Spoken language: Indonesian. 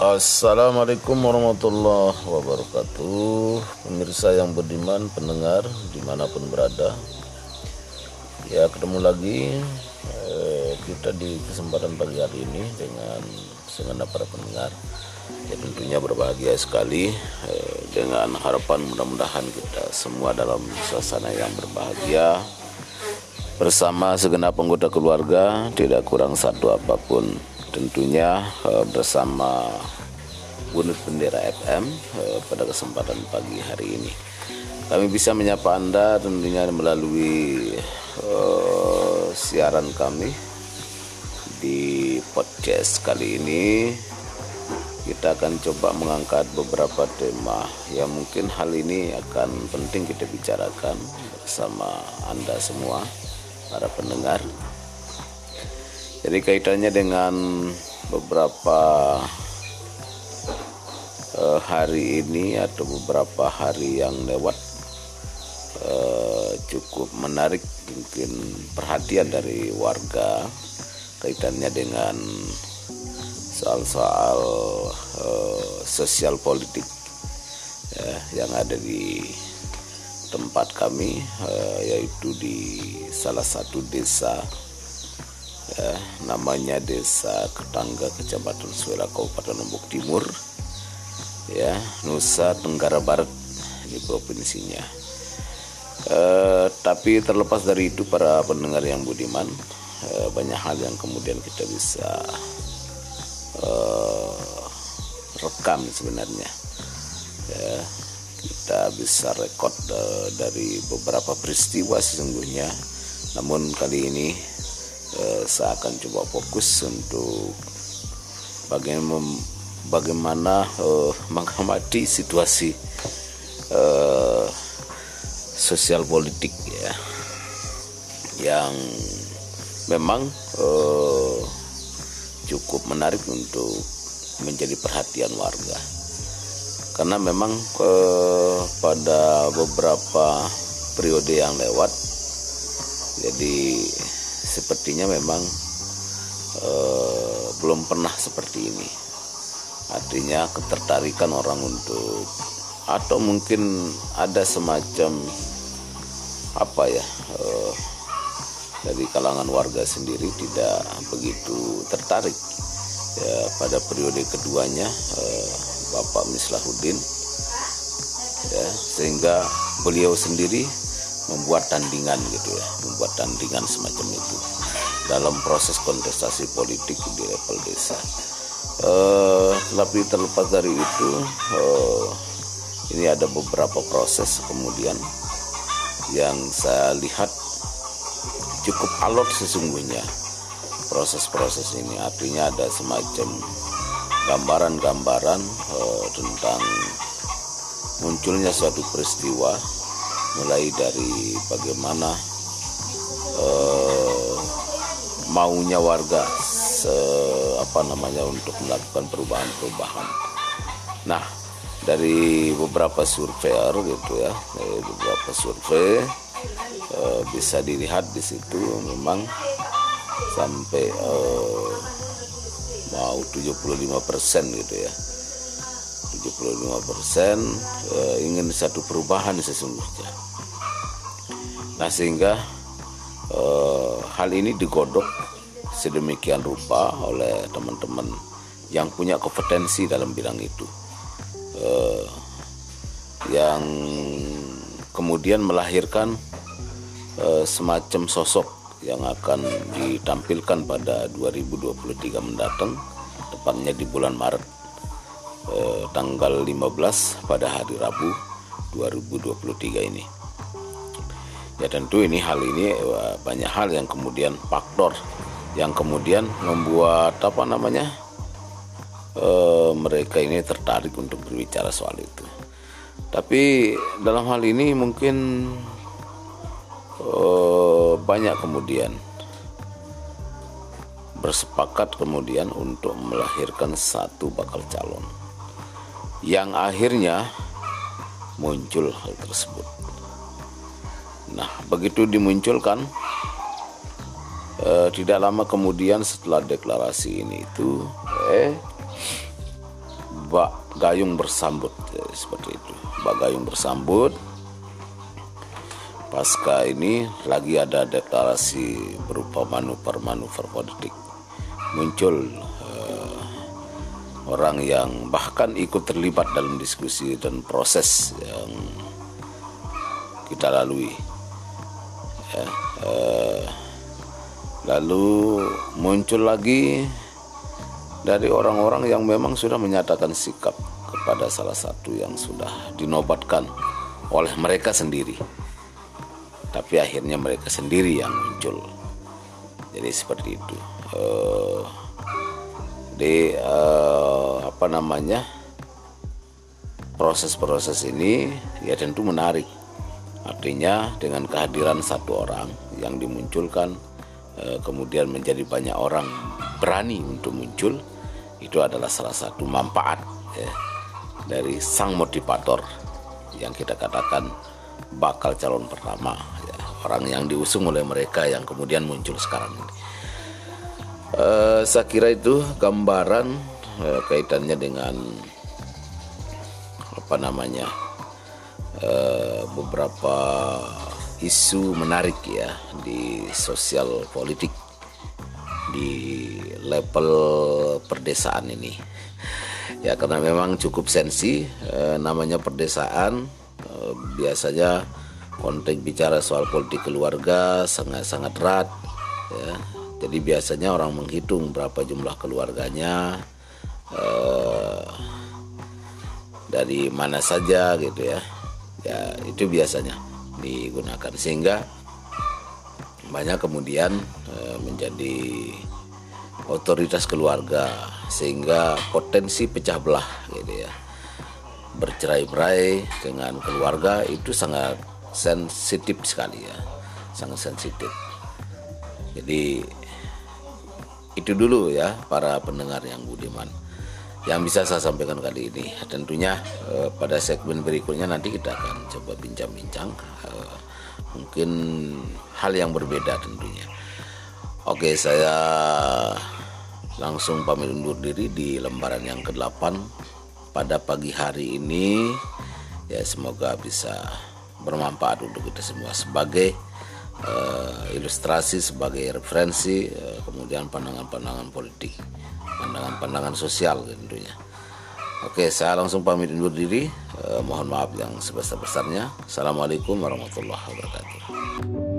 Assalamualaikum warahmatullahi wabarakatuh. Pemirsa yang beriman, pendengar di mana pun berada. Ya ketemu lagi eh, kita di kesempatan pagi hari ini dengan segenap para pendengar. Ya tentunya berbahagia sekali eh, dengan harapan mudah-mudahan kita semua dalam suasana yang berbahagia. Bersama segenap anggota keluarga tidak kurang satu apa pun. Tentunya uh, bersama Bunut Bendera FM eh, pada kesempatan pagi hari ini. Kami bisa menyapa Anda tentunya melalui uh, siaran kami di podcast kali ini. Kita akan coba mengangkat beberapa tema yang mungkin hal ini akan penting kita bicarakan bersama Anda semua para pendengar jadi kaitannya dengan beberapa uh, hari ini atau beberapa hari yang lewat uh, cukup menarik mungkin perhatian dari warga kaitannya dengan soal-soal uh, sosial politik ya, yang ada di tempat kami uh, yaitu di salah satu desa ya, namanya Desa Ketangga Kecamatan Suela Kabupaten Lombok Timur ya Nusa Tenggara Barat ini provinsinya. Eh, tapi terlepas dari itu para pendengar yang budiman eh, banyak hal yang kemudian kita bisa eh, rekam sebenarnya. Ya kita bisa rekod uh, dari beberapa peristiwa sesungguhnya. Namun kali ini eh, saya akan coba fokus untuk bagaimana bagaimana eh, mengamati situasi eh, sosial politik ya yang memang eh, cukup menarik untuk menjadi perhatian warga karena memang eh, pada beberapa periode yang lewat jadi sepertinya memang uh, belum pernah seperti ini. Artinya ketertarikan orang untuk atau mungkin ada semacam apa ya uh, dari kalangan warga sendiri tidak begitu tertarik ya, pada periode keduanya uh, Bapak Mislahuddin ya sehingga beliau sendiri membuat tandingan gitu ya membuat tandingan semacam itu dalam proses kontestasi politik di level desa uh, tapi terlepas dari itu uh, ini ada beberapa proses kemudian yang saya lihat cukup alot sesungguhnya proses-proses ini. Artinya ada semacam gambaran-gambaran uh, tentang munculnya suatu peristiwa mulai dari bagaimana uh, maunya warga se, apa namanya untuk melakukan perubahan-perubahan. Nah, dari beberapa surveyor gitu ya, dari beberapa survei uh, bisa dilihat di situ memang sampai uh, mau 75 persen gitu ya 75% eh, ingin satu perubahan sesungguhnya. Nah sehingga eh, hal ini digodok sedemikian rupa oleh teman-teman yang punya kompetensi dalam bidang itu, eh, yang kemudian melahirkan eh, semacam sosok yang akan ditampilkan pada 2023 mendatang, tepatnya di bulan Maret eh, tanggal 15 pada hari Rabu 2023 ini. Ya tentu ini hal ini eh, banyak hal yang kemudian faktor yang kemudian membuat apa namanya eh, mereka ini tertarik untuk berbicara soal itu. Tapi dalam hal ini mungkin eh, banyak kemudian bersepakat kemudian untuk melahirkan satu bakal calon yang akhirnya muncul hal tersebut. Nah, begitu dimunculkan, eh, tidak lama kemudian setelah deklarasi ini itu, eh, bak gayung bersambut ya, seperti itu. Bak gayung bersambut. Pasca ini lagi ada deklarasi berupa manuver-manuver politik. Muncul uh, orang yang bahkan ikut terlibat dalam diskusi dan proses yang kita lalui. Ya, uh, lalu muncul lagi dari orang-orang yang memang sudah menyatakan sikap kepada salah satu yang sudah dinobatkan oleh mereka sendiri. Tapi akhirnya mereka sendiri yang muncul. Jadi seperti itu. Uh, di uh, apa namanya proses-proses ini ya tentu menarik. Artinya dengan kehadiran satu orang yang dimunculkan kemudian menjadi banyak orang berani untuk muncul itu adalah salah satu manfaat ya, dari sang motivator yang kita katakan bakal calon pertama ya, orang yang diusung oleh mereka yang kemudian muncul sekarang ini. Uh, saya kira itu gambaran uh, kaitannya dengan apa namanya uh, beberapa isu menarik ya di sosial politik di level perdesaan ini ya karena memang cukup sensi eh, namanya perdesaan Eh, biasanya konteks bicara soal politik keluarga sangat-sangat erat ya. Jadi biasanya orang menghitung berapa jumlah keluarganya eh, dari mana saja gitu ya. Ya itu biasanya digunakan. Sehingga banyak kemudian eh, menjadi otoritas keluarga. Sehingga potensi pecah belah gitu ya bercerai-berai dengan keluarga itu sangat sensitif sekali ya sangat sensitif. Jadi itu dulu ya para pendengar yang budiman yang bisa saya sampaikan kali ini tentunya eh, pada segmen berikutnya nanti kita akan coba bincang-bincang eh, mungkin hal yang berbeda tentunya. Oke saya langsung pamit undur diri di lembaran yang ke-8 pada pagi hari ini. Ya semoga bisa bermanfaat untuk kita semua sebagai uh, ilustrasi sebagai referensi uh, kemudian pandangan-pandangan politik pandangan-pandangan sosial tentunya. Oke saya langsung pamit undur diri. Uh, mohon maaf yang sebesar-besarnya. Assalamualaikum warahmatullahi wabarakatuh